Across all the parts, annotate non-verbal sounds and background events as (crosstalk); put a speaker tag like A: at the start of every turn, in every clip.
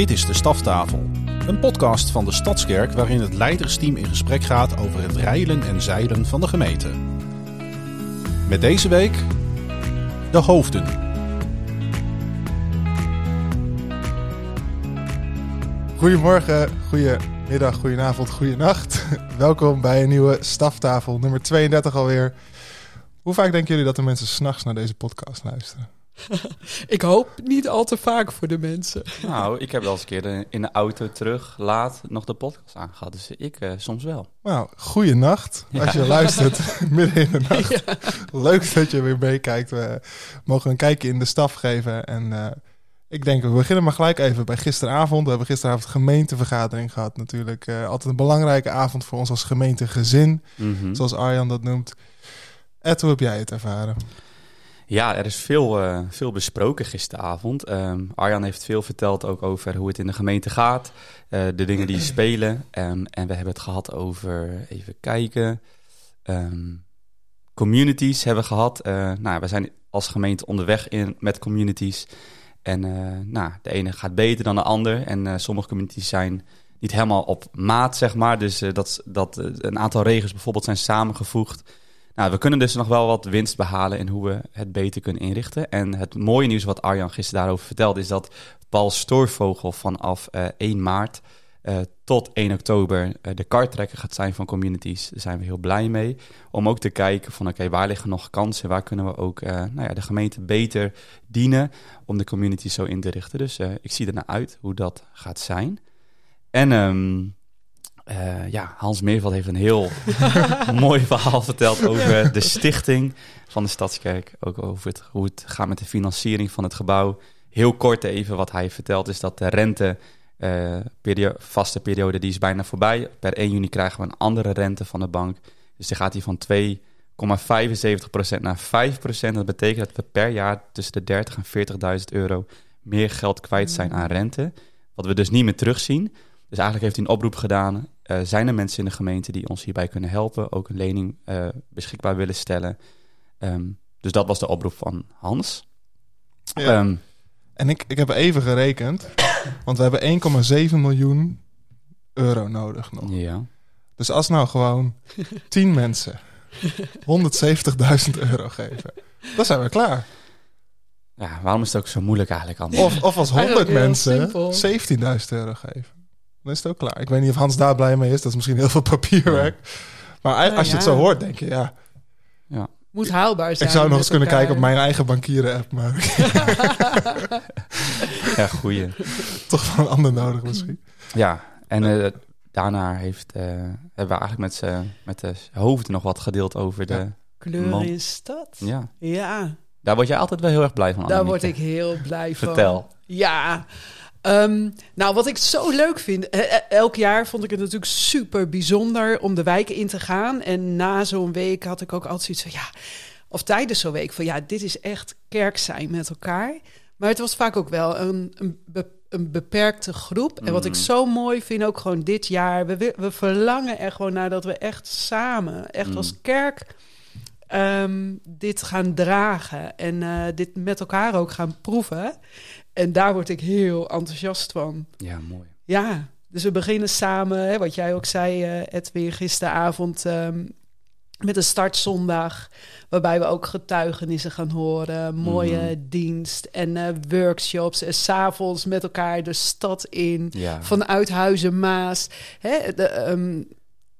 A: Dit is de Staftafel, een podcast van de Stadskerk waarin het leidersteam in gesprek gaat over het reilen en zeilen van de gemeente. Met deze week de hoofden.
B: Goedemorgen, goedemiddag, goedenavond, goedenacht. Welkom bij een nieuwe staftafel, nummer 32 alweer. Hoe vaak denken jullie dat de mensen s'nachts naar deze podcast luisteren? (laughs)
C: ik hoop niet al te vaak voor de mensen.
D: Nou, ik heb wel eens een keer in de auto terug laat nog de podcast aangehad. Dus ik uh, soms wel.
B: Nou, goeie nacht als je luistert (laughs) (laughs) midden in de nacht. Leuk dat je weer meekijkt. We mogen een kijkje in de staf geven. En uh, ik denk, we beginnen maar gelijk even bij gisteravond. We hebben gisteravond gemeentevergadering gehad natuurlijk. Uh, altijd een belangrijke avond voor ons als gemeentegezin. Mm -hmm. Zoals Arjan dat noemt. Ed, hoe heb jij het ervaren?
D: Ja, er is veel, uh, veel besproken gisteravond. Um, Arjan heeft veel verteld ook over hoe het in de gemeente gaat. Uh, de dingen die spelen. Um, en we hebben het gehad over, even kijken, um, communities hebben we gehad. Uh, nou, we zijn als gemeente onderweg in, met communities. En nou, de ene gaat beter dan de ander. En sommige communities zijn niet helemaal op maat, zeg maar. Dus dat, dat een aantal regels bijvoorbeeld zijn samengevoegd. Nou, we kunnen dus nog wel wat winst behalen in hoe we het beter kunnen inrichten. En het mooie nieuws wat Arjan gisteren daarover vertelde, is dat Paul Stoorvogel vanaf uh, 1 maart uh, tot 1 oktober uh, de karttrekker gaat zijn van communities. Daar zijn we heel blij mee. Om ook te kijken van oké, waar liggen nog kansen? Waar kunnen we ook nou ja, de gemeente beter dienen om de community zo in te richten? Dus ik zie er naar uit hoe dat gaat zijn. En um, uh, ja, Hans Meerveld heeft een heel (laughs) mooi verhaal verteld over de stichting van de Stadskerk. Ook over hoe het gaat met de financiering van het gebouw. Heel kort even wat hij vertelt is dat de rente, uh, periode, vaste periode, die is bijna voorbij. Per 1 juni krijgen we een andere rente van de bank. Dus die gaat hij van 2,75% naar 5%. Dat betekent dat we per jaar tussen de 30 en 40.000 euro meer geld kwijt zijn aan rente. Wat we dus niet meer terugzien. Dus eigenlijk heeft hij een oproep gedaan. Uh, zijn er mensen in de gemeente die ons hierbij kunnen helpen? Ook een lening uh, beschikbaar willen stellen. Um, dus dat was de oproep van Hans.
B: Ja. Um, en ik, ik heb even gerekend, want we hebben 1,7 miljoen euro nodig nog.
D: Ja.
B: Dus als nou gewoon 10 mensen 170.000 euro geven, dan zijn we klaar.
D: Ja, waarom is het ook zo moeilijk eigenlijk allemaal?
B: Of, of als 100 mensen 17.000 euro geven. Dan is het ook klaar. Ik weet niet of Hans daar blij mee is. Dat is misschien heel veel papierwerk. Ja. Maar als je het zo hoort, denk je, ja.
D: ja.
C: Moet haalbaar zijn.
B: Ik zou nog eens kunnen kijken op mijn eigen bankieren-app. Maar (laughs)
D: ja, goeie.
B: Toch wel een ander nodig misschien.
D: Ja, en uh, daarna heeft, uh, hebben we eigenlijk met, z'n, met de hoofden nog wat gedeeld over de...
C: Kleur in stad.
D: Ja.
C: Ja.
D: Daar word je altijd wel heel erg blij van.
C: Daar word ik heel blij van.
D: Vertel.
C: Ja. Um, nou, wat ik zo leuk vind, elk jaar vond ik het natuurlijk super bijzonder om de wijken in te gaan. En na zo'n week had ik ook altijd zoiets van, ja, of tijdens zo'n week van, ja, dit is echt kerk zijn met elkaar. Maar het was vaak ook wel een, een, be, een beperkte groep. Mm. En wat ik zo mooi vind, ook gewoon dit jaar, we, we verlangen er gewoon naar dat we echt samen, echt mm. als kerk, um, dit gaan dragen. En uh, dit met elkaar ook gaan proeven. En daar word ik heel enthousiast van.
D: Ja, mooi.
C: Ja, dus we beginnen samen, hè, wat jij ook zei, uh, Edwin, gisteravond um, met een startzondag. Waarbij we ook getuigenissen gaan horen, mooie mm. dienst en uh, workshops. En s'avonds met elkaar de stad in,
D: ja.
C: vanuit Huizen Maas. Hè, de, um,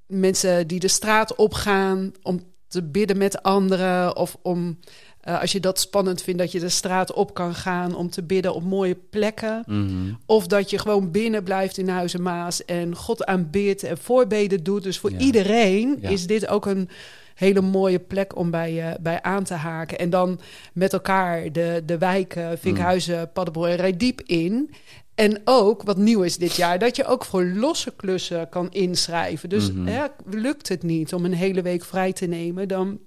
C: mensen die de straat opgaan om te bidden met anderen of om uh, als je dat spannend vindt, dat je de straat op kan gaan om te bidden op mooie plekken.
D: Mm -hmm.
C: Of dat je gewoon binnen blijft in Huizen Maas en God aanbidt en voorbeden doet. Dus voor
D: Ja.
C: iedereen
D: Ja.
C: is dit ook een hele mooie plek om bij, eh, bij aan te haken. En dan met elkaar de, de wijken Vinkhuizen, Paddenbroek en Rijdiep in. En ook, wat nieuw is dit jaar, dat je ook voor losse klussen kan inschrijven. Dus
D: Mhm.
C: hè, lukt het niet om een hele week vrij te nemen, dan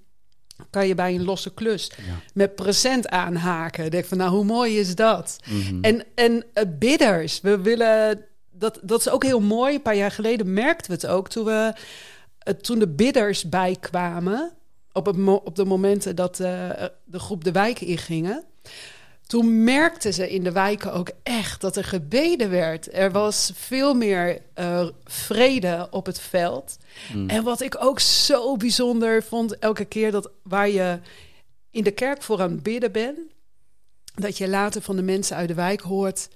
C: kan je bij een losse klus
D: Ja.
C: met present aanhaken. Ik Denk van, nou, hoe mooi is dat?
D: Mhm.
C: En, en eh, bidders, we willen... Dat, dat is ook heel mooi. Een paar jaar geleden merkten we het ook toen, we, eh, toen de bidders bijkwamen. Op, het mo- op de momenten dat eh, de groep de wijken ingingen. Toen merkten ze in de wijken ook echt dat er gebeden werd. Er was veel meer uh, vrede op het veld.
D: Mm.
C: En wat ik ook zo bijzonder vond, elke keer dat waar je in de kerk voor aan het bidden bent, dat je later van de mensen uit de wijk hoort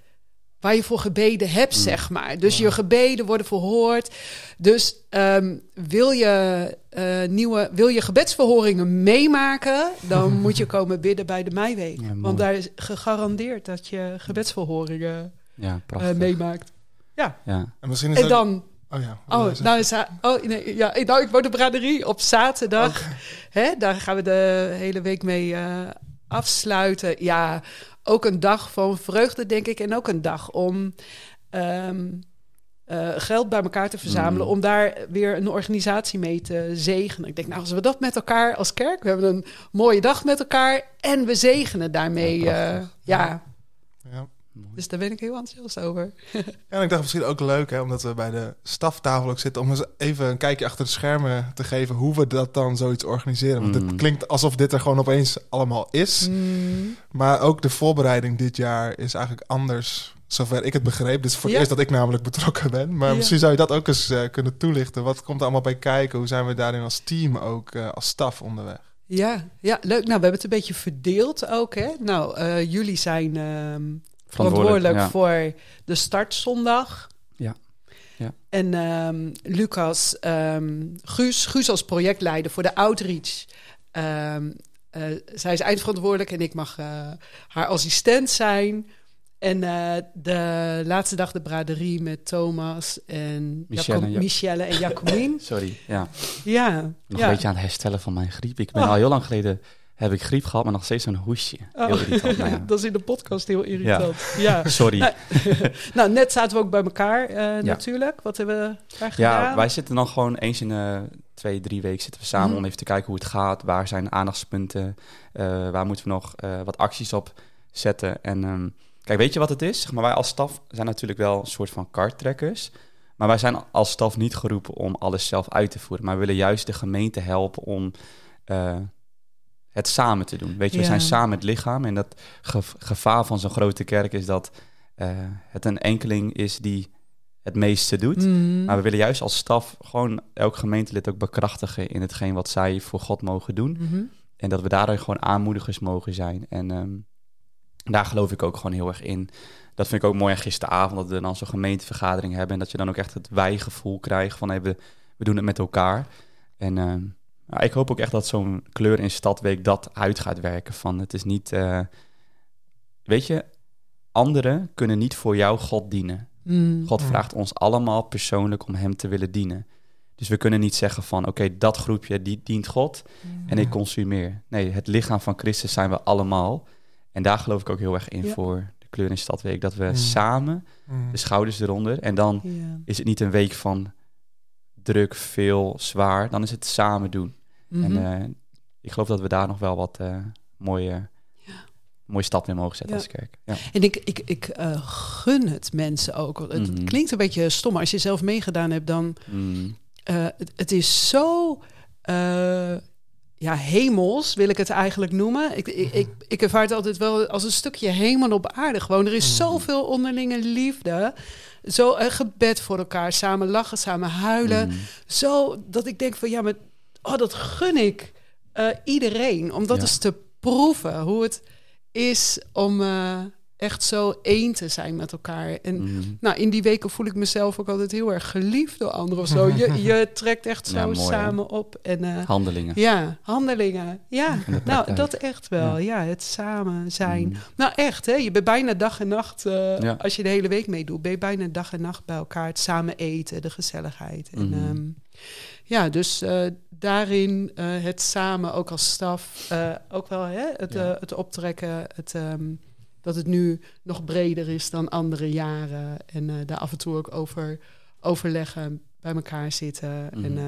C: waar je voor gebeden hebt,
D: Mm.
C: zeg maar. Dus je gebeden worden verhoord. Dus ehm, wil, je, eh, nieuwe, wil je gebedsverhoringen meemaken, dan (laughs) moet je komen bidden bij de Meiweek.
D: Ja.
C: Want daar is gegarandeerd dat je gebedsverhoringen
D: Ja,
C: eh,
D: prachtig.
C: meemaakt.
D: ja.
B: En misschien is
C: En
B: dat-
C: dan
B: Oh ja.
C: Oh, nou, is, oh nee, ja, nou, ik woon de braderie op zaterdag. Hè, daar gaan we de hele week mee eh, afsluiten. Ja, ook een dag van vreugde, denk ik. En ook een dag om ehm, eh, geld bij elkaar te verzamelen.
D: Mm.
C: Om daar weer een organisatie mee te zegenen. Ik denk, nou, als we dat met elkaar als kerk... We hebben een mooie dag met elkaar en we zegenen daarmee.
D: Ja,
C: eh, ja, Dus daar ben ik heel enthousiast over.
B: Ja, en ik dacht misschien ook leuk, hè, omdat we bij de staftafel ook zitten, om eens even een kijkje achter de schermen te geven hoe we dat dan zoiets organiseren. Want
D: Mm.
B: het klinkt alsof dit er gewoon opeens allemaal is.
C: Mm.
B: Maar ook de voorbereiding dit jaar is eigenlijk anders, zover ik het begreep. Dit is voor het
C: Ja.
B: eerst dat ik namelijk betrokken ben. Maar
C: Ja.
B: misschien zou je dat ook eens eh, kunnen toelichten. Wat komt er allemaal bij kijken? Hoe zijn we daarin als team ook, eh, als staf onderweg?
C: Ja, ja, leuk. Nou, we hebben het een beetje verdeeld ook. Hè? Nou, eh, jullie zijn ehm, verantwoordelijk voor de startzondag.
D: Ja. Ja.
C: En ehm, Lucas, ehm, Guus, Guus als projectleider voor de outreach. Ehm, eh, zij is eindverantwoordelijk en ik mag eh, haar assistent zijn. En eh, de laatste dag de braderie met Thomas en
D: Michelle en
C: Michelle en Jacomien. (laughs)
D: Sorry, ja.
C: ja,
D: Nog
C: ja.
D: een beetje aan het herstellen van mijn griep. Ik ben
C: Oh.
D: al heel lang geleden, heb ik griep gehad, maar nog steeds een hoesje. Heel
C: Oh.
D: irritant. Nou ja. (laughs)
C: dat is in de podcast heel irritant. (laughs) ja.
D: Sorry.
C: Nou, (laughs) nou, net zaten we ook bij elkaar eh, natuurlijk. Wat hebben we daar gedaan?
D: Ja, wij zitten dan gewoon eens in eh, twee, drie weken zitten we samen
C: Mhm.
D: om even te kijken hoe het gaat. Waar zijn aandachtspunten? eh, waar moeten we nog wat acties op zetten? En ehm, kijk, weet je wat het is? Zeg maar wij als staf zijn natuurlijk wel een soort van karttrekkers. Maar wij zijn als staf niet geroepen om alles zelf uit te voeren. Maar we willen juist de gemeente helpen om het samen te doen. Weet je, we
C: Ja.
D: zijn samen het lichaam. En dat ge- gevaar van zo'n grote kerk is dat eh, het een enkeling is die het meeste doet.
C: Mhm.
D: Maar we willen juist als staf gewoon elk gemeentelid ook bekrachtigen in hetgeen wat zij voor God mogen doen.
C: Mhm.
D: En dat we daarin gewoon aanmoedigers mogen zijn. En ehm, daar geloof ik ook gewoon heel erg in. Dat vind ik ook mooi aan gisteravond, dat we dan zo'n gemeentevergadering hebben. En dat je dan ook echt het wij-gevoel krijgt van hey, we, we doen het met elkaar. En ehm, nou, ik hoop ook echt dat zo'n kleur in Stadweek dat uit gaat werken. Van het is niet, eh, weet je, anderen kunnen niet voor jou God dienen.
C: Mhm.
D: God vraagt ons allemaal persoonlijk om Hem te willen dienen. Dus we kunnen niet zeggen van, oké, dat groepje die dient God en ik consumeer. Nee, het lichaam van Christus zijn we allemaal. En daar geloof ik ook heel erg in
C: Ja.
D: voor de Kleur in Stadweek. Dat we
B: Mm.
D: samen
B: Mm.
D: de schouders eronder. En dan is het niet een week van druk, veel, zwaar. Dan is het samen doen.
C: Mhm.
D: En eh, ik geloof dat we daar nog wel wat eh, mooie, mooie stap in mogen zetten
C: Ja.
D: als kerk. Ja.
C: En ik, ik, ik eh, gun het mensen ook. Het, het
D: Mhm.
C: klinkt een beetje stom, maar als je zelf meegedaan hebt, dan
D: Mm.
C: eh, het, het is zo ja, hemels, wil ik het eigenlijk noemen. Ik, ik, ik, ik ervaar het altijd wel als een stukje hemel op aarde. Gewoon, er is zoveel onderlinge liefde. Zo een gebed voor elkaar, samen lachen, samen huilen.
D: Mm.
C: Zo dat ik denk van ja, maar oh, dat gun ik eh, iedereen. Om dat
D: Ja.
C: eens te proeven. Hoe het is om eh, echt zo één te zijn met elkaar. En
D: Mm.
C: nou, in die weken voel ik mezelf ook altijd heel erg geliefd door anderen of zo. Je, (laughs) je trekt echt zo
D: Ja, mooi, hè?
C: samen op. En eh,
D: Handelingen.
C: ja, handelingen. Ja, nou, dat echt wel. Ja, het samen zijn.
D: Mm.
C: Nou, echt, hè? Je bent bijna dag en nacht, eh,
D: Ja.
C: als je de hele week meedoet, ben je bijna dag en nacht bij elkaar. Het samen eten, de gezelligheid. En,
D: Mhm.
C: ehm, ja, dus eh, daarin eh, het samen, ook als staf, eh, ook wel hè? Het,
D: Ja.
C: het optrekken, het, ehm, dat het nu nog breder is dan andere jaren. En eh, daar af en toe ook over overleggen, bij elkaar zitten.
D: Mhm.
C: En eh,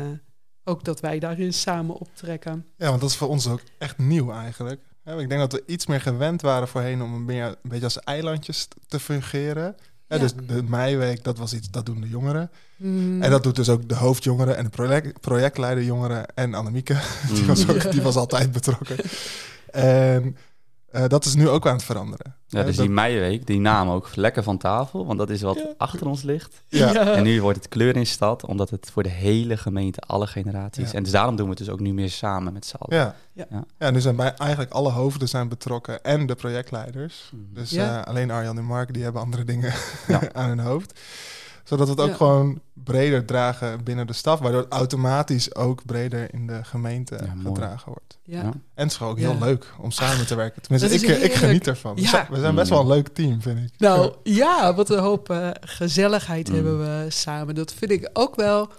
C: ook dat wij daarin samen optrekken.
B: Ja, want dat is voor ons ook echt nieuw eigenlijk. Ik denk dat we iets meer gewend waren voorheen om een beetje, een beetje als eilandjes te fungeren. Ja. Dus de meiweek, dat was iets, dat doen de jongeren.
C: Mm.
B: En dat doet dus ook de hoofdjongeren en de project, projectleider jongeren en Annemieke. (laughs) Die,
D: Mm.
B: was ook,
C: Ja.
B: die was altijd betrokken. (laughs) En Eh, dat is nu ook aan het veranderen.
D: Ja,
B: Eh,
D: dus
B: dat-
D: die meiweek, die naam ook lekker van tafel, want dat is wat
C: Ja.
D: achter ons ligt.
B: ja.
D: En nu wordt het kleur in stad, omdat het voor de hele gemeente, alle generaties.
B: Ja.
D: En dus daarom doen we het dus ook nu meer samen met z'n allen.
B: Ja.
C: Ja.
D: Ja.
B: Nu zijn bij, eigenlijk alle hoofden zijn betrokken en de projectleiders.
D: Mhm.
B: Dus
C: Ja.
B: eh, alleen Arjan en Mark die hebben andere dingen
D: Ja. (laughs)
B: aan hun hoofd. Zodat we het ook
C: Ja.
B: gewoon breder dragen binnen de staf. Waardoor het automatisch ook breder in de gemeente
D: Ja,
B: gedragen wordt.
C: Ja.
D: Ja.
B: En het is gewoon ook
C: Ja.
B: heel leuk om samen te werken. Tenminste, ik, eh, ik geniet ervan. We
C: Ja.
B: zijn- We zijn best wel een leuk team, vind ik.
C: Nou ja, wat een hoop eh, gezelligheid
D: Mm.
C: hebben we samen. Dat vind ik ook wel.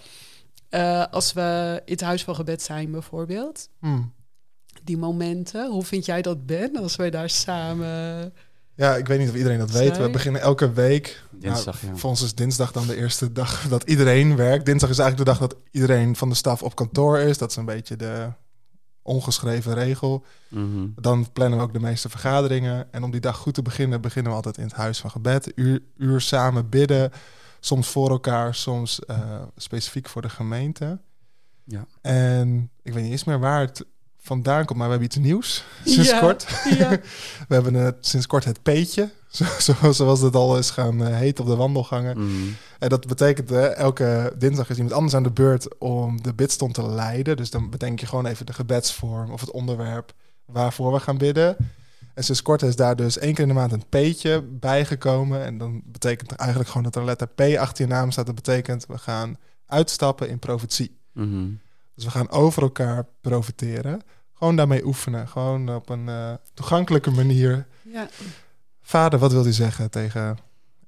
C: eh, als we in het huis van gebed zijn bijvoorbeeld.
B: Hmm.
C: Die momenten. Hoe vind jij dat, Ben? Als wij daar samen...
B: Ja, ik weet niet of iedereen dat weet. We beginnen elke week.
D: Dinsdag,
B: Nou,
D: ja.
B: Voor ons is dinsdag dan de eerste dag dat iedereen werkt. Dinsdag is eigenlijk de dag dat iedereen van de staf op kantoor is. Dat is een beetje de ongeschreven regel.
D: Mhm.
B: Dan plannen we ook de meeste vergaderingen. En om die dag goed te beginnen, beginnen we altijd in het huis van gebed. Uur, uur samen bidden. Soms voor elkaar, soms eh, specifiek voor de gemeente.
D: Ja.
B: En ik weet niet eens meer waar het vandaan komt, maar we hebben iets nieuws (laughs) sinds
C: Ja,
B: kort.
C: Ja. (laughs)
B: We hebben het, sinds kort het peetje, (laughs) zo, zo- zoals het al is gaan eh, heten op de wandelgangen.
D: Mhm.
B: En dat betekent, eh, elke dinsdag is iemand anders aan de beurt om de bidstond te leiden. Dus dan bedenk je gewoon even de gebedsvorm of het onderwerp waarvoor we gaan bidden. En sinds kort is daar dus één keer in de maand een P'tje bijgekomen. En dan betekent eigenlijk gewoon dat er letter P achter je naam staat. Dat betekent, we gaan uitstappen in profetie.
D: Mhm.
B: Dus we gaan over elkaar profiteren. Gewoon daarmee oefenen. Gewoon op een eh, toegankelijke manier.
C: ja.
B: Vader, wat wil u zeggen tegen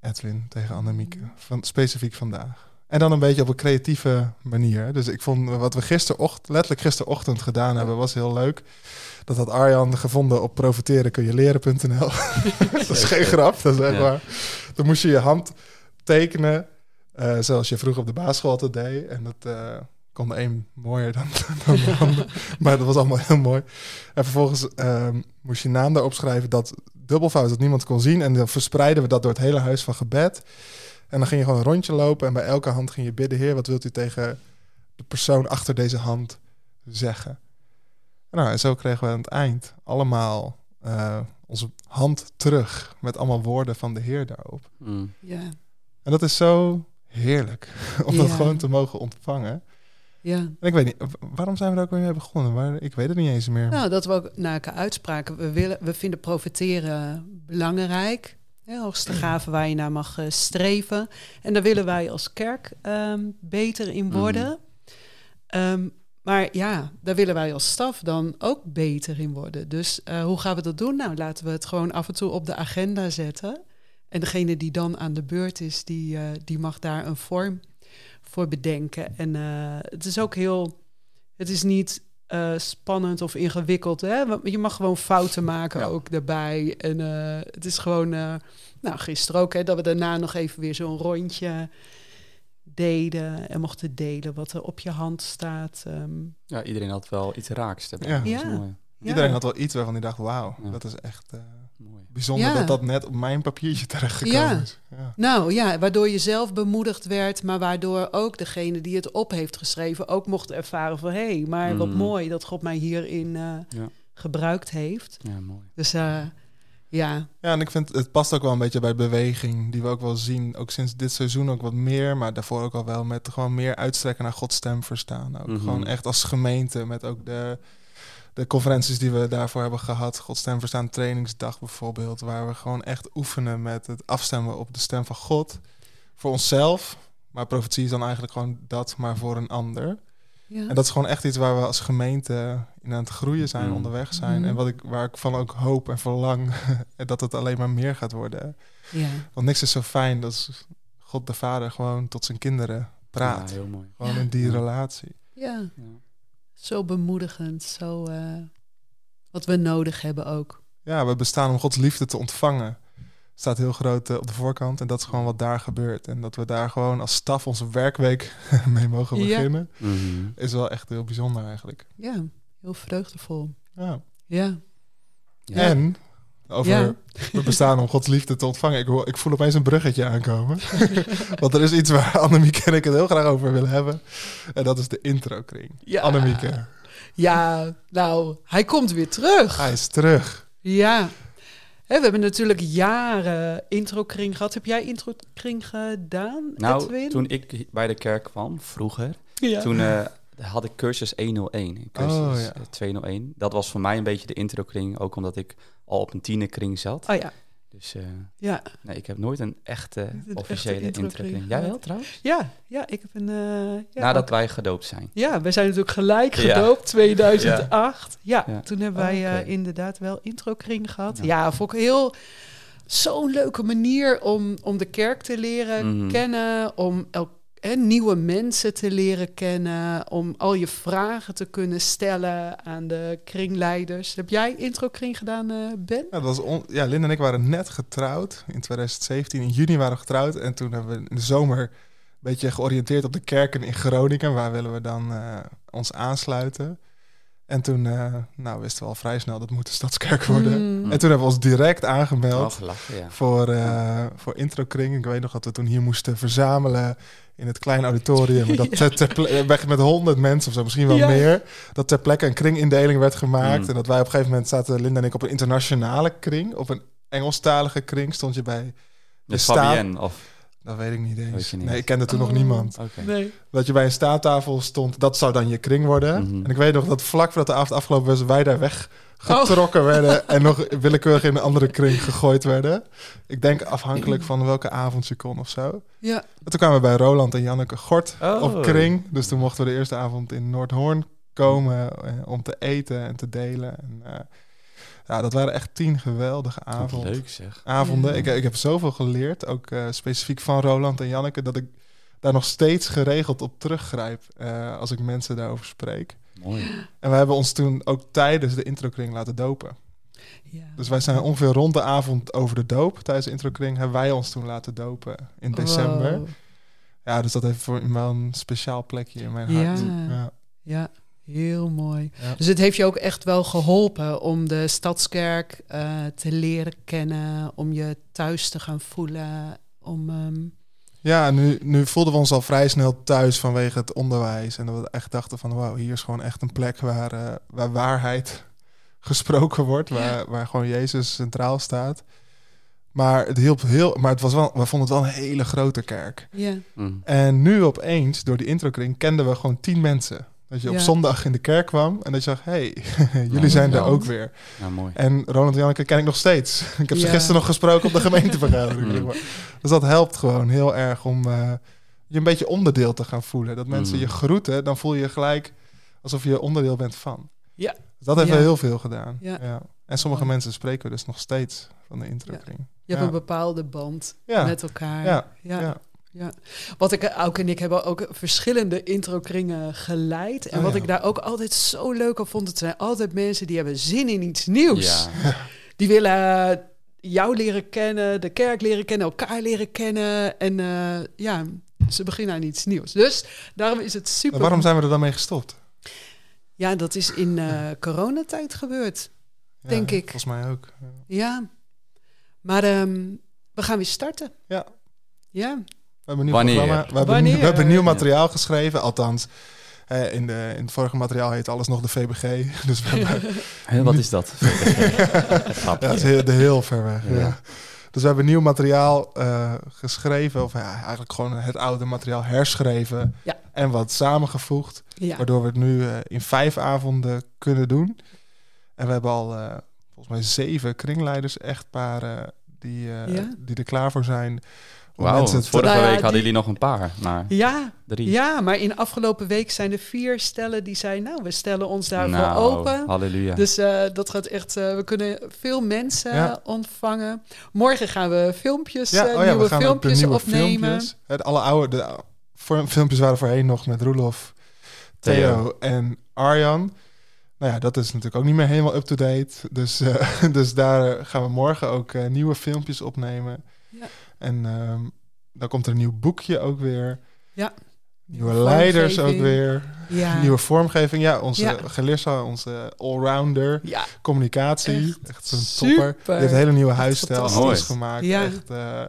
B: Edwin, tegen Annemieke? Van, specifiek vandaag. En dan een beetje op een creatieve manier. Dus ik vond wat we gisterochtend, letterlijk gisterochtend gedaan hebben, was heel leuk. Dat had Arjan gevonden op profiterenkunjeleren.nl. (laughs) dat is geen grap, dat is echt
D: Ja.
B: waar. Dan moest je je hand tekenen, eh, zoals je vroeger op de basisschool altijd deed. En dat eh, kon de een mooier dan, (laughs) dan de ander. Maar dat was allemaal heel mooi. En vervolgens ehm, moest je naam daarop schrijven dat dubbelfout dat niemand kon zien. En dan verspreiden we dat door het hele huis van gebed. En dan ging je gewoon een rondje lopen en bij elke hand ging je bidden: Heer, wat wilt u tegen de persoon achter deze hand zeggen? Nou, en zo kregen we aan het eind allemaal eh, onze hand terug met allemaal woorden van de Heer daarop.
C: Ja.
B: En dat is zo heerlijk (laughs) om dat gewoon te mogen ontvangen.
C: Ja.
B: En ik weet niet, waarom zijn we er ook weer mee begonnen? Waar, ik weet het niet eens meer.
C: Nou, dat we ook naar elkaar uitspraken. We, willen, we vinden profiteren belangrijk. Hè, hoogste gave waar je naar mag eh, streven. En daar willen wij als kerk ehm, beter in worden. Ehm, maar ja, daar willen wij als staf dan ook beter in worden. Dus eh, hoe gaan we dat doen? Nou, laten we het gewoon af en toe op de agenda zetten. En degene die dan aan de beurt is, die, eh, die mag daar een vorm voor bedenken. En eh, het is ook heel... Het is niet eh, spannend of ingewikkeld. Hè? Want Je mag gewoon fouten maken
B: Ja.
C: ook daarbij. En eh, het is gewoon... eh, nou, gisteren ook, hè, dat we daarna nog even weer zo'n rondje deden. En mochten delen wat er op je hand staat. Ehm,
D: Ja, iedereen had wel iets raaks. daarbij.
B: Ja.
C: Ja.
D: mooi.
B: Iedereen had wel iets waarvan hij dacht: wauw,
D: Ja.
B: dat is echt eh,
D: mooi.
B: bijzonder
C: Ja.
B: dat dat net op mijn papiertje terechtgekomen
C: Ja.
B: is.
C: Nou ja, waardoor je zelf bemoedigd werd, maar waardoor ook degene die het op heeft geschreven ook mocht ervaren van hé, hey, maar wat
D: Mm.
C: mooi dat God mij hierin eh,
D: Ja.
C: gebruikt heeft.
D: Ja, mooi.
C: Dus eh, ja,
B: Ja, en ik vind het past ook wel een beetje bij beweging, die we ook wel zien. Ook sinds dit seizoen ook wat meer, maar daarvoor ook al wel met gewoon meer uitstrekken naar Gods stem verstaan. Ook
D: Mhm.
B: gewoon echt als gemeente, met ook de, de conferenties die we daarvoor hebben gehad. Gods stem verstaan trainingsdag bijvoorbeeld, waar we gewoon echt oefenen met het afstemmen op de stem van God. Voor onszelf, maar profetie is dan eigenlijk gewoon dat, maar voor een ander.
C: ja.
B: En dat is gewoon echt iets waar we als gemeente in aan het groeien zijn,
D: Mm.
B: onderweg zijn.
C: Mhm.
B: En wat ik, waar ik van ook hoop en verlang, en (laughs) dat het alleen maar meer gaat worden.
C: ja.
B: Want niks is zo fijn als God de Vader gewoon tot zijn kinderen praat.
D: Ja, heel mooi.
B: Gewoon
C: Ja.
B: in die
D: Ja.
B: relatie.
C: ja,
D: Ja.
C: Zo bemoedigend, zo eh, wat we nodig hebben ook.
B: Ja, we bestaan om Gods liefde te ontvangen. Staat heel groot eh, op de voorkant. En dat is gewoon wat daar gebeurt. En dat we daar gewoon als staf onze werkweek (laughs) mee mogen
C: Ja.
B: beginnen.
D: Mhm.
B: Is wel echt heel bijzonder eigenlijk.
C: Ja, heel vreugdevol.
B: Ja.
C: Ja,
D: Ja.
B: En over
C: Ja.
B: we bestaan om Gods liefde te ontvangen. Ik, hoor- ik voel opeens een bruggetje aankomen. (laughs) Want er is iets waar Annemieke en ik het heel graag over willen hebben. En dat is de introkring.
C: Ja.
B: Annemieke,
C: ja nou, hij komt weer terug.
B: hij is terug.
C: Ja. Hè, we hebben natuurlijk jaren introkring gehad. Heb jij introkring gedaan,
D: Nou,
C: Edwin?
D: toen ik bij de kerk kwam, vroeger,
C: ja.
D: toen eh, had ik cursus 101 en cursus
B: Oh, ja.
D: eh, 201. Dat was voor mij een beetje de introkring, ook omdat ik al op een tienerkring zat.
C: Oh ja,
D: Dus eh,
C: ja.
D: nee, ik heb nooit een echte officiële
C: introkring
D: introkring. Jij wel trouwens?
C: Ja, ja, ik heb een... eh, ja,
D: Nadat
C: ook-
D: wij gedoopt zijn.
C: ja, we zijn natuurlijk gelijk
D: Ja.
C: gedoopt, 2008. Ja,
D: Ja.
C: toen hebben wij eh, inderdaad wel introkring gehad.
D: Ja.
C: Ja, vond ik heel... Zo'n leuke manier om, om de kerk te leren
D: Mhm.
C: kennen, om elk, hè, nieuwe mensen te leren kennen, om al je vragen te kunnen stellen aan de kringleiders. Heb jij introkring gedaan, eh, Ben?
B: Ja, dat was on- ja, Linda en ik waren net getrouwd in 2017. In juni waren we getrouwd. En toen hebben we in de zomer een beetje georiënteerd op de kerken in Groningen. Waar willen we dan eh, ons aansluiten? En toen eh, nou, wisten we al vrij snel dat het moet de Stadskerk worden.
C: Mm.
B: En toen hebben we ons direct aangemeld
D: Oh, gelachen, ja.
B: voor, eh voor introkring. Ik weet nog dat we toen hier moesten verzamelen in het kleine auditorium. Dat (laughs) ter, ter ple- eh, met honderd mensen of zo, misschien wel
C: Ja.
B: meer. Dat ter plekke een kringindeling werd gemaakt.
D: Mm.
B: En dat wij op een gegeven moment zaten, Linda en ik, op een internationale kring. Op een Engelstalige kring stond je bij...
D: De
B: sta-
D: Fabienne, of...
B: Dat weet ik niet eens.
D: Weet je niet.
B: Nee, ik kende toen nog
C: Oh.
B: niemand.
D: Oké.
C: Nee.
B: Dat je bij een staattafel stond, dat zou dan je kring worden.
D: Mhm.
B: En ik weet nog dat vlak voordat de avond afgelopen was, wij daar
C: Oh.
B: weggetrokken werden. En nog (laughs) willekeurig in een andere kring gegooid werden. Ik denk afhankelijk van welke avond je kon of zo.
C: Ja.
B: En toen kwamen we bij Roland en Janneke Gort
D: Oh.
B: op kring. Dus toen mochten we de eerste avond in Noordhoorn komen eh, om te eten en te delen. En, eh, ja, dat waren echt tien geweldige avonden.
D: Leuk zeg.
B: avonden.
C: Ja.
B: Ik, ik heb zoveel geleerd, ook eh, specifiek van Roland en Janneke, dat ik daar nog steeds geregeld op teruggrijp eh, als ik mensen daarover spreek.
D: Mooi.
B: En we hebben ons toen ook tijdens de introkring laten dopen.
C: Ja.
B: Dus wij zijn ongeveer rond de avond over de doop tijdens de introkring hebben wij ons toen laten dopen in december.
C: Wow.
B: Ja, dus dat heeft voor me wel een speciaal plekje in mijn hart.
C: Ja.
B: Ja.
C: Ja, heel mooi.
B: Ja.
C: Dus het heeft je ook echt wel geholpen om de stadskerk eh, te leren kennen, om je thuis te gaan voelen. Om, ehm,
B: Ja, nu, nu voelden we ons al vrij snel thuis vanwege het onderwijs. En dat we echt dachten van, wauw, hier is gewoon echt een plek waar, eh, waar waarheid (laughs) gesproken wordt. Waar, waar gewoon Jezus centraal staat. Maar het hielp heel, maar het was wel, we vonden het wel een hele grote kerk.
C: ja.
D: Mm.
B: En nu opeens, door die introkring, kenden we gewoon tien mensen. Dat je op
C: Ja.
B: zondag in de kerk kwam en dat je zag, hé, hey, (laughs) jullie
D: Ja,
B: zijn er ook weer.
D: Ja, mooi.
B: En Ronald en Janneke ken ik nog steeds. (laughs) Ik heb ze gisteren nog gesproken op de gemeentevergadering. (laughs)
D: Mm.
B: Dus dat helpt gewoon heel erg om eh, je een beetje onderdeel te gaan voelen. Dat mensen
D: Mm.
B: je groeten, dan voel je je gelijk alsof je onderdeel bent van.
C: Ja.
B: Dus dat heeft
C: Ja.
B: wel heel veel gedaan.
C: Ja.
B: En sommige mensen spreken dus nog steeds van de introkring.
C: Je hebt een bepaalde band
B: Ja.
C: met elkaar.
B: Ja.
C: Ja.
B: Ja.
C: Wat ik ook en ik hebben ook verschillende introkringen geleid. En
B: Oh,
C: wat
B: ja.
C: ik daar ook altijd zo leuk aan vond, het zijn altijd mensen die hebben zin in iets nieuws.
D: Ja. (laughs)
C: Die willen jou leren kennen, de kerk leren kennen, elkaar leren kennen. En eh, ja, ze beginnen aan iets nieuws. Dus daarom is het super.
B: Maar waarom zijn we er dan mee gestopt?
C: Ja, dat is in eh, coronatijd gebeurd.
B: Ja,
C: Denk ik.
B: Volgens mij ook. Ja.
C: Ja. Maar ehm, we gaan weer starten.
B: Ja.
C: Ja.
B: We hebben een nieuw
D: Wanneer?
B: programma. We hebben,
C: Wanneer?
B: we hebben nieuw materiaal geschreven. Althans, eh, in, de, in het vorige materiaal heet alles nog de VBG. (laughs) Dus we hebben, (laughs)
D: wat is dat? (laughs)
B: ja, dat is heel, de heel ver weg.
D: Ja.
B: Ja. Dus we hebben nieuw materiaal eh, geschreven. Of ja, eigenlijk gewoon het oude materiaal herschreven.
C: Ja.
B: En wat samengevoegd.
C: Ja.
B: Waardoor we het nu eh, in vijf avonden kunnen doen. En we hebben al eh, volgens mij zeven kringleiders, echtparen, die, eh,
C: Ja.
B: die er klaar voor zijn. Te-
D: vorige
C: Nou ja,
D: week hadden
C: die-
D: jullie nog een paar, maar
C: Ja,
D: drie.
C: ja, maar in afgelopen week zijn er vier stellen die zeiden... nou, we stellen ons daarvoor
D: nou,
C: open.
D: Halleluja.
C: Dus eh, dat gaat echt... eh, we kunnen veel mensen
B: Ja.
C: ontvangen. Morgen gaan we filmpjes,
B: Ja,
C: eh,
B: oh ja,
C: nieuwe
B: we gaan ook de
C: filmpjes
B: nieuwe
C: opnemen.
B: filmpjes. Het alle oude de, voor, filmpjes waren voorheen nog met Roelof, Theo,
D: Theo.
B: en Arjan. Nou ja, dat is natuurlijk ook niet meer helemaal up-to-date. Dus, eh, (laughs) dus daar gaan we morgen ook eh, nieuwe filmpjes opnemen.
C: Ja.
B: En ehm, dan komt er een nieuw boekje ook weer.
C: Ja.
B: Nieuwe leiders ook weer.
C: Ja.
B: Nieuwe vormgeving. Ja, onze
C: Ja.
B: Gelissa, onze allrounder.
C: ja,
B: Communicatie.
C: Echt
B: Echt,
C: super.
B: topper. Heeft een hele nieuwe huisstijl. Alles gemaakt.
C: Ja.
B: Echt, eh,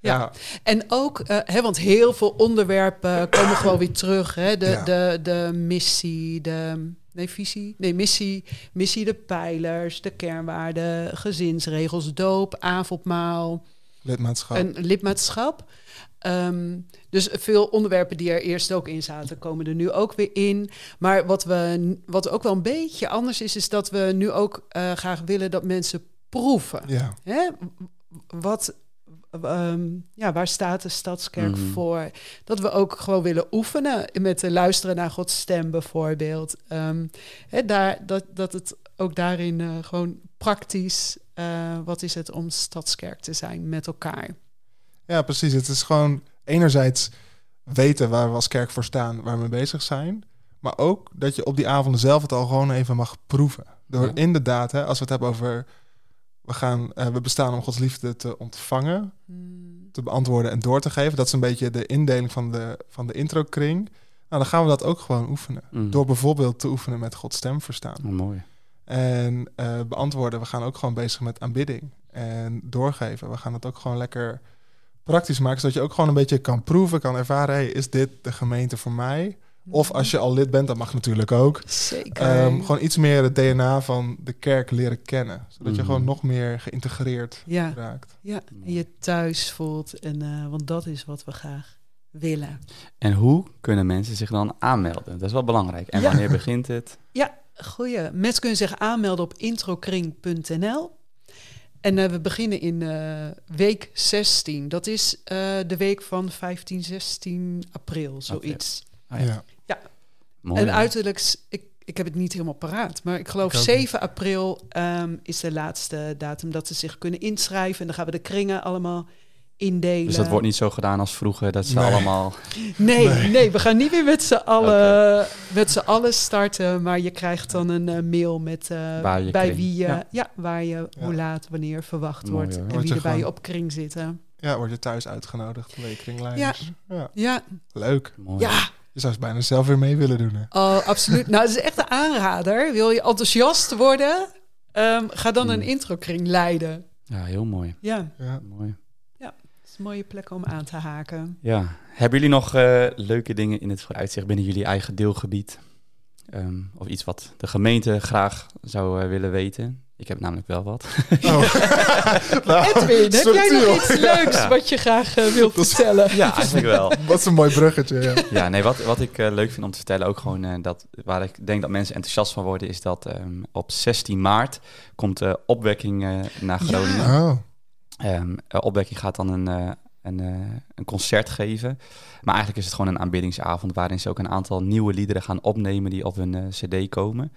C: Ja. En ook, eh, hè, want heel veel onderwerpen (clears throat) komen gewoon weer terug. Hè? De,
B: Ja.
C: de, de missie, de nee, visie, nee, missie, missie, de pijlers, de kernwaarden, gezinsregels, doop, avondmaal
B: Lidmaatschap.
C: en lidmaatschap. Ehm, dus veel onderwerpen die er eerst ook in zaten, komen er nu ook weer in. Maar wat, we, wat ook wel een beetje anders is, is dat we nu ook eh, graag willen dat mensen proeven.
B: ja.
C: Hè? Wat, ehm, ja, waar staat de Stadskerk
D: Mhm.
C: voor? Dat we ook gewoon willen oefenen met te luisteren naar Gods stem bijvoorbeeld. Ehm, hè, daar, dat, dat het ook daarin eh, gewoon praktisch, eh, wat is het om Stadskerk te zijn met elkaar?
B: ja, precies. Het is gewoon enerzijds weten waar we als kerk voor staan, waar we mee bezig zijn. Maar ook dat je op die avonden zelf het al gewoon even mag proeven. Door
D: Ja.
B: inderdaad, hè, als we het hebben over... We, gaan, eh, we bestaan om Gods liefde te ontvangen,
C: Hmm,
B: te beantwoorden en door te geven. Dat is een beetje de indeling van de, van de intro-kring. Nou, dan gaan we dat ook gewoon oefenen.
D: Mm.
B: Door bijvoorbeeld te oefenen met Gods stem verstaan.
D: Oh, mooi.
B: En eh, beantwoorden, we gaan ook gewoon bezig met aanbidding. En doorgeven, we gaan het ook gewoon lekker praktisch maken. Zodat je ook gewoon een beetje kan proeven, kan ervaren... Hey, is dit de gemeente voor mij? Of als je al lid bent, dat mag natuurlijk ook.
C: Zeker.
B: Ehm, gewoon iets meer het DNA van de kerk leren kennen. Zodat je
D: Mhm.
B: gewoon nog meer geïntegreerd
C: ja,
B: raakt.
C: ja, en je thuis voelt. En, eh, want dat is wat we graag willen.
D: En hoe kunnen mensen zich dan aanmelden? Dat is wel belangrijk. En
C: Ja.
D: wanneer begint het?
C: Ja, goeie. Mensen kunnen zich aanmelden op introkring.nl. En eh, we beginnen in eh, week 16. Dat is eh, de week van 15, 16 april, zoiets.
D: Oh, ja.
B: ja.
D: Mooi.
C: en uiterlijk, ik, ik heb het niet helemaal paraat, maar ik geloof
B: Ik ook
C: 7 april ehm, is de laatste datum dat ze zich kunnen inschrijven. En dan gaan we de kringen allemaal indelen.
D: Dus dat wordt niet zo gedaan als vroeger, dat ze
B: Nee.
D: allemaal... (laughs)
C: Nee, nee. we gaan niet meer met z'n allen, met z'n allen starten. Maar je krijgt dan een eh, mail met eh,
D: Waar je
C: bij
D: kring-
C: wie je, ja.
D: ja.
C: waar je,
B: Ja.
C: hoe laat, wanneer verwacht
D: Mooi,
C: wordt.
D: hoor.
C: En wie er bij je op kring zitten.
B: Ja, word je thuis uitgenodigd, bij kringleiders. Ja.
C: Ja,
B: Leuk.
D: Mooi.
C: ja.
B: Je zou het bijna zelf weer mee willen doen. Hè?
C: Oh, absoluut. nou, het is echt een aanrader. Wil je enthousiast worden? Ehm, ga dan een introkring leiden.
D: Ja, heel mooi.
C: Ja,
B: Ja.
D: mooi.
C: het is een mooie plek om aan te haken.
D: Ja. Hebben jullie nog eh, leuke dingen in het vooruitzicht binnen jullie eigen deelgebied? Ehm, of iets wat de gemeente graag zou eh, willen weten? Ik heb namelijk wel wat.
B: Oh. (laughs) Nou,
C: Edwin, heb jij nog iets leuks
D: Ja.
C: wat je graag eh, wilt (laughs)
B: Dat is-
C: vertellen?
D: ja, eigenlijk wel. (laughs)
B: Wat is een mooi bruggetje. Ja.
D: Ja, nee, wat, wat ik eh, leuk vind om te vertellen, ook gewoon eh, dat waar ik denk dat mensen enthousiast van worden, is dat ehm, op 16 maart komt de opwekking naar Groningen.
B: Oh.
D: Ehm, eh, opwekking gaat dan een, eh, een, een concert geven. Maar eigenlijk is het gewoon een aanbiddingsavond waarin ze ook een aantal nieuwe liederen gaan opnemen die op hun eh, cd komen.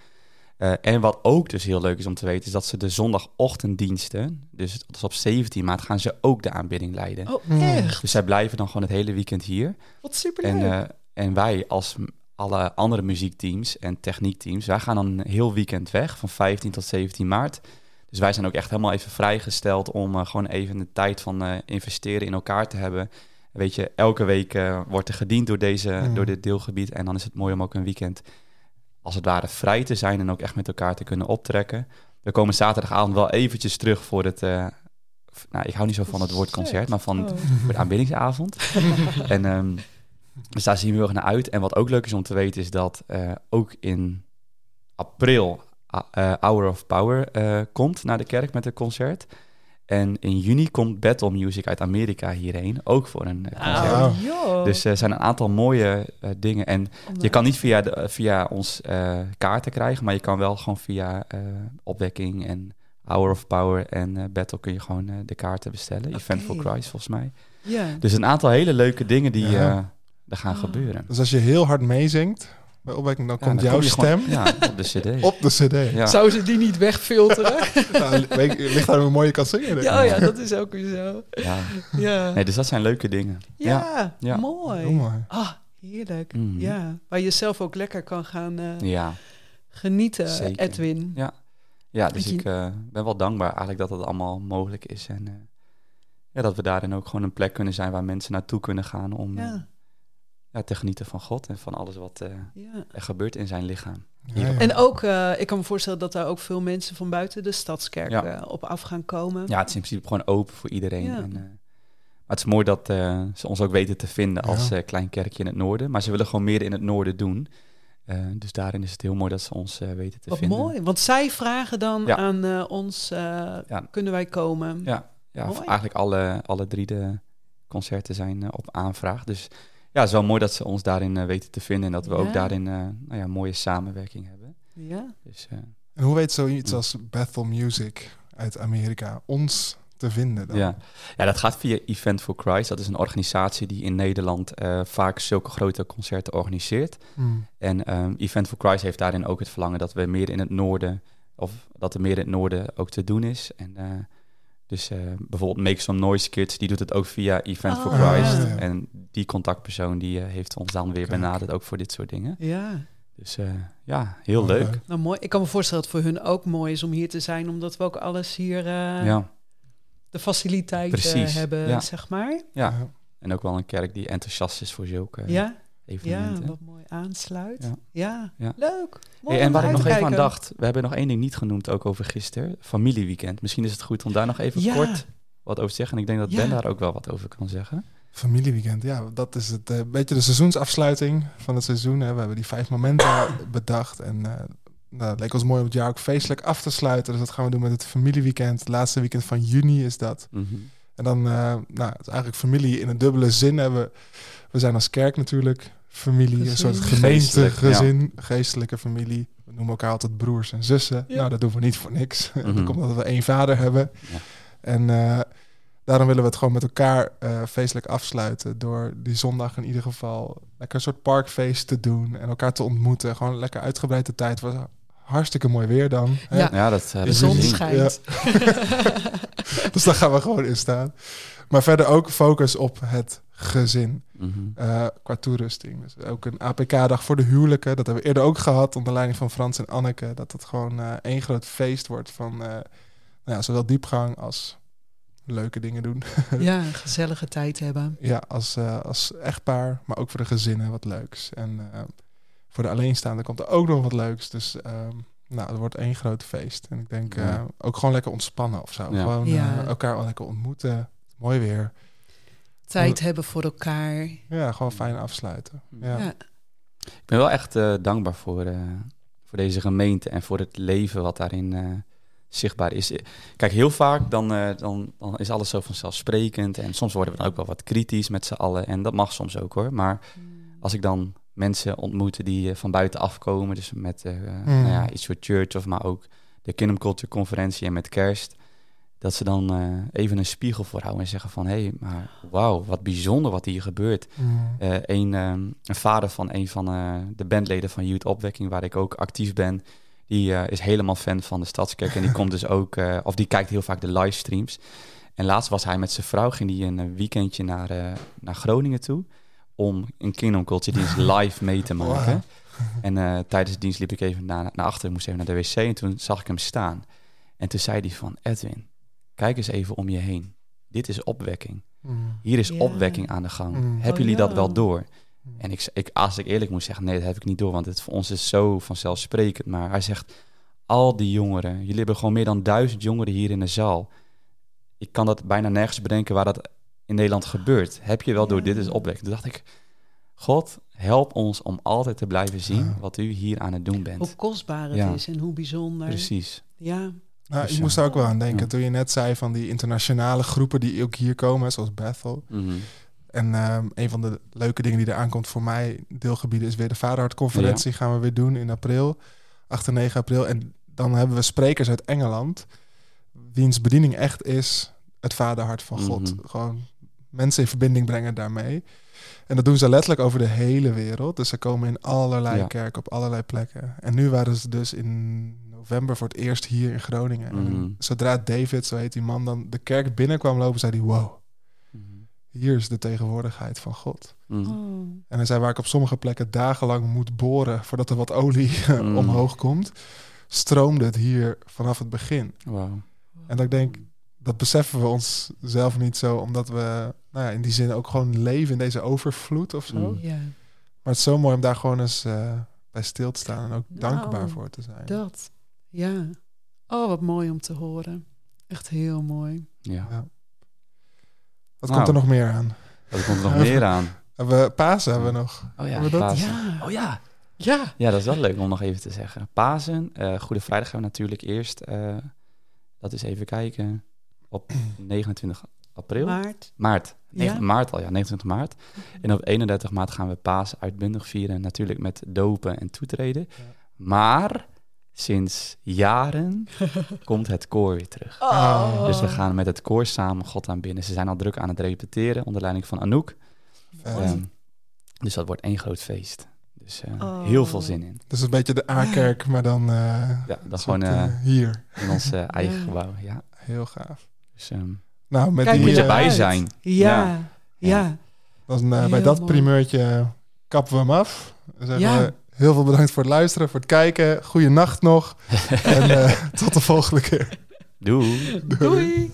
D: Eh, en wat ook dus heel leuk is om te weten, is dat ze de zondagochtenddiensten, dus dat is op 17 maart, gaan ze ook de aanbidding leiden.
C: Oh, echt?
D: Dus zij blijven dan gewoon het hele weekend hier.
C: Wat super
D: En, eh, en wij als alle andere muziekteams en techniekteams, wij gaan dan een heel weekend weg van 15 tot 17 maart. Dus wij zijn ook echt helemaal even vrijgesteld om eh, gewoon even de tijd van eh, investeren in elkaar te hebben. Weet je, elke week eh, wordt er gediend door, deze,
B: Mm.
D: door dit deelgebied. En dan is het mooi om ook een weekend als het ware vrij te zijn en ook echt met elkaar te kunnen optrekken. We komen zaterdagavond wel eventjes terug voor het... eh, nou, ik hou niet zo van het woord concert, maar van
C: Oh. (laughs)
D: de aanbiddingsavond. (laughs) en ehm, dus daar zien we heel erg naar uit. En wat ook leuk is om te weten is dat eh, ook in april eh, Hour of Power komt naar de kerk met een concert. En in juni komt Battle Music uit Amerika hierheen, ook voor een eh, concert.
C: Oh, joh.
D: Dus er zijn een aantal mooie eh, dingen. En je kan niet via, de, via ons eh, kaarten krijgen, maar je kan wel gewoon via eh, opwekking en Hour of Power en eh, Battle kun je gewoon eh, de kaarten bestellen. Event for. Christ volgens mij.
C: Ja.
D: Dus een aantal hele leuke dingen die
B: Ja.
D: eh, er gaan
C: Oh.
D: gebeuren.
B: Dus als je heel hard meezingt bij opwekking, dan
D: Ja,
B: komt
D: dan
B: jouw
D: kom
B: stem
D: gewoon- ja, op de cd. (laughs)
B: op de cd.
D: ja.
C: Zouden ze die niet wegfilteren? (laughs)
B: Nou, ligt daar hoe mooi je kan zingen.
C: ja, ja, dat is ook weer zo.
D: Ja.
C: Ja,
D: Nee, dus dat zijn leuke dingen.
C: ja,
D: ja.
C: mooi.
B: Heel mooi.
C: Ah, heerlijk.
D: Mhm.
C: Ja, waar je zelf ook lekker kan gaan eh,
D: Ja,
C: genieten,
D: Zeker.
C: Edwin.
D: ja dus
C: Want
D: ik eh, ben wel dankbaar eigenlijk dat het allemaal mogelijk is. En eh, ja, dat we daarin ook gewoon een plek kunnen zijn waar mensen naartoe kunnen gaan om
C: Ja,
D: te genieten van God en van alles wat eh,
C: ja.
D: er gebeurt in zijn lichaam.
B: Ja, ja.
C: En ook, eh, ik kan me voorstellen dat daar ook veel mensen van buiten de stadskerk
D: Ja.
C: eh, op af gaan komen.
D: Ja, het is in principe gewoon open voor iedereen.
C: Ja.
D: En, eh, Maar het is mooi dat eh, ze ons ook weten te vinden als
B: Ja.
D: eh, klein kerkje in het noorden. Maar ze willen gewoon meer in het noorden doen. Eh, dus daarin is het heel mooi dat ze ons eh, weten te
C: Wat
D: vinden.
C: mooi. Want zij vragen dan
D: Ja.
C: aan eh, ons, eh,
D: Ja.
C: kunnen wij komen?
D: Ja, ja eigenlijk alle, alle drie de concerten zijn op aanvraag. Dus ja, het is wel mooi dat ze ons daarin eh, weten te vinden. En dat we
C: Ja.
D: ook daarin eh nou ja, mooie samenwerking hebben.
C: Ja.
D: Dus eh,
B: En hoe weet zoiets als Bethel Music uit Amerika ons te vinden dan?
D: ja. ja, dat gaat via Event for Christ. Dat is een organisatie die in Nederland eh, vaak zulke grote concerten organiseert.
B: Hmm.
D: En ehm, Event for Christ heeft daarin ook het verlangen dat we meer in het noorden, of dat er meer in het noorden ook te doen is. En eh, dus eh, bijvoorbeeld Make Some Noise Kids, die doet het ook via Event for
C: Oh,
D: Christ.
B: ja.
D: En die contactpersoon die eh, heeft ons dan weer benaderd, ook voor dit soort dingen.
C: ja.
D: Dus eh, ja, heel
B: Oh,
D: leuk.
C: Nou, mooi. Ik kan me voorstellen dat het voor hun ook mooi is om hier te zijn, omdat we ook alles hier, eh,
D: Ja,
C: de faciliteiten
D: Precies,
C: hebben,
D: ja.
C: zeg maar.
D: ja.
B: Ja.
D: En ook wel een kerk die enthousiast is voor zulke
C: Ja, ja, wat mooi aansluit.
D: Ja.
C: Ja,
D: Ja.
C: leuk. Mooi
D: Hey, en waar ik nog even aan dacht, we hebben nog één ding niet genoemd, ook over gisteren, familieweekend. Misschien is het goed om daar nog even
C: Ja.
D: kort wat over te zeggen. En ik denk dat
C: Ja.
D: Ben daar ook wel wat over kan zeggen.
B: Familieweekend, ja, dat is het eh, beetje de seizoensafsluiting van het seizoen. Hè. We hebben die vijf momenten (coughs) bedacht en eh nou, het leek ons mooi om het jaar ook feestelijk af te sluiten. Dus dat gaan we doen met het familieweekend. Het laatste weekend van juni is dat.
D: Mhm.
B: En dan, eh, nou, het is eigenlijk familie in een dubbele zin. Hebben. we- We zijn als kerk natuurlijk familie, een
C: Gezin.
B: soort
D: Geestelijk,
B: gemeentegezin, geestelijke familie. We noemen elkaar altijd broers en zussen.
C: Ja.
B: Nou, dat doen we niet voor niks. (laughs)
D: Mhm.
B: dat komt omdat we één vader hebben.
D: Ja.
B: En eh, daarom willen we het gewoon met elkaar eh, feestelijk afsluiten. Door die zondag in ieder geval lekker een soort parkfeest te doen. En elkaar te ontmoeten. Gewoon lekker uitgebreide tijd. Het was hartstikke mooi weer dan. hè?
C: Ja.
D: Ja, dat hebben
C: De zon schijnt. (laughs)
B: dus daar gaan we gewoon in staan. Maar verder ook focus op het gezin.
D: Mhm.
B: eh, qua toerusting. Dus ook een APK-dag voor de huwelijken. Dat hebben we eerder ook gehad onder leiding van Frans en Anneke. Dat het gewoon eh, één groot feest wordt van eh, nou ja, zowel diepgang als leuke dingen doen. (laughs)
C: Ja, een gezellige tijd hebben.
B: ja, als, eh, als echtpaar, maar ook voor de gezinnen wat leuks. En eh, voor de alleenstaande komt er ook nog wat leuks. Dus ehm, nou, het wordt één groot feest. En ik denk
D: Ja.
B: eh, ook gewoon lekker ontspannen of zo.
D: Ja.
B: Gewoon
C: Ja.
B: elkaar wel lekker ontmoeten. Mooi weer.
C: Tijd hebben voor elkaar.
B: Ja, gewoon fijn afsluiten. Ja.
C: Ja.
D: Ik ben wel echt eh, dankbaar voor, eh, voor deze gemeente en voor het leven wat daarin eh, zichtbaar is. Kijk, heel vaak dan, eh, dan, dan is alles zo vanzelfsprekend. En soms worden we dan ook wel wat kritisch met z'n allen. En dat mag soms ook hoor. Maar als ik dan mensen ontmoet die van buiten afkomen, dus met eh nou ja, iets voor church of maar ook de Kingdom Culture Conferentie en met kerst, dat ze dan eh, even een spiegel voorhouden en zeggen van, hé, hey, maar wauw, wat bijzonder wat hier gebeurt.
B: Mm.
D: Eh, een, ehm, een vader van een van eh, de bandleden van Youth Opwekking, waar ik ook actief ben, die is helemaal fan van de Stadskerk. En die komt dus ook, of die kijkt heel vaak de livestreams. En laatst was hij met zijn vrouw, ging die een weekendje naar, naar Groningen toe. Om een Kingdom Culture dienst (laughs) live mee te maken. En tijdens de dienst liep ik even naar, naar achter, moest even naar de wc. En toen zag ik hem staan. En toen zei hij van, Edwin, kijk eens even om je heen. Dit is opwekking.
B: Mm.
D: Hier is opwekking aan de gang.
B: Mm.
D: Hebben
C: Oh,
D: jullie dat
C: ja.
D: wel door? En ik, ik, als ik eerlijk moet zeggen, nee, dat heb ik niet door. Want het voor ons is zo vanzelfsprekend. Maar hij zegt, al die jongeren, jullie hebben gewoon meer dan duizend jongeren hier in de zaal. Ik kan dat bijna nergens bedenken waar dat in Nederland gebeurt. Heb je wel door, dit is opwekking. Toen dacht ik, God, help ons om altijd te blijven zien
B: Ja.
D: wat u hier aan het doen bent.
C: Hoe kostbaar het
D: Ja.
C: is en hoe bijzonder.
D: Precies.
C: Ja,
B: Nou,
D: Dus
B: ik moest er ook wel aan denken toen je net zei van die internationale groepen die ook hier komen, zoals Bethel.
D: Mhm.
B: En ehm, een van de leuke dingen die eraan komt voor mij, deelgebieden, is weer de Vaderhart-conferentie. Gaan we weer doen in april, 8 en 9 april. En dan hebben we sprekers uit Engeland, wiens bediening echt is het Vaderhart van God.
D: Mhm.
B: Gewoon mensen in verbinding brengen daarmee. En dat doen ze letterlijk over de hele wereld. Dus ze komen in allerlei
D: Ja.
B: kerken op allerlei plekken. En nu waren ze dus in november voor het eerst hier in Groningen. En
D: Mhm.
B: zodra David, zo heet die man, dan de kerk binnenkwam lopen, zei hij: Wow,
D: Mhm.
B: hier is de tegenwoordigheid van God.
D: Mhm.
C: oh.
B: En hij zei waar ik op sommige plekken dagenlang moet boren voordat er wat olie (laughs)
D: Mm.
B: omhoog komt, stroomde het hier vanaf het begin.
D: Wauw.
B: En dat ik denk, dat beseffen we ons zelf niet zo, omdat we nou ja, in die zin ook gewoon leven in deze overvloed of zo.
D: Mm.
C: ja,
B: Maar het is zo mooi om daar gewoon eens eh, bij stil te staan en ook
C: Nou,
B: dankbaar voor te zijn.
C: dat. Ja. Oh, wat mooi om te horen. Echt heel mooi.
D: Ja.
B: Ja. Wat
D: Nou.
B: komt er nog meer aan?
D: Wat komt er nog (laughs) meer aan?
B: Hebben we Pasen hebben we nog.
D: Oh ja,
B: Hebben we dat?
D: Pasen.
C: Ja.
D: Oh ja.
C: Ja.
D: Ja, dat is wel leuk om nog even te zeggen. Pasen, eh, Goede Vrijdag gaan we natuurlijk eerst. eh, dat is even kijken. Op (clears throat) 29 april.
C: Maart.
D: Maart.
C: Ja.
D: 9 maart al, ja, 29 maart. En op 31 maart gaan we Pasen uitbundig vieren. Natuurlijk met dopen en toetreden. Maar sinds jaren (laughs) komt het koor weer terug.
B: Oh.
D: Dus we gaan met het koor samen God aanbidden. Ze zijn al druk aan het repeteren onder leiding van Anouk. Ehm, dus dat wordt één groot feest. Dus eh,
C: Oh.
D: heel veel zin in.
B: Dus een beetje de A-kerk, maar dan eh,
D: Ja, dat
B: soort,
D: gewoon eh,
B: hier.
D: in ons (laughs) eigen
C: Ja.
D: gebouw. Ja.
B: Heel gaaf.
D: Dus ehm,
B: Nou, met
C: Kijk,
B: die,
D: moet je bij
C: uit.
D: zijn.
C: Ja.
D: Ja.
C: Ja.
B: dan, bij dat
C: mooi.
B: primeurtje kappen we hem af. Dan zeggen
C: Ja.
B: we heel veel bedankt voor het luisteren, voor het kijken. Goeie nacht nog. (laughs) en eh, tot de volgende keer.
D: Doei.
C: Doei.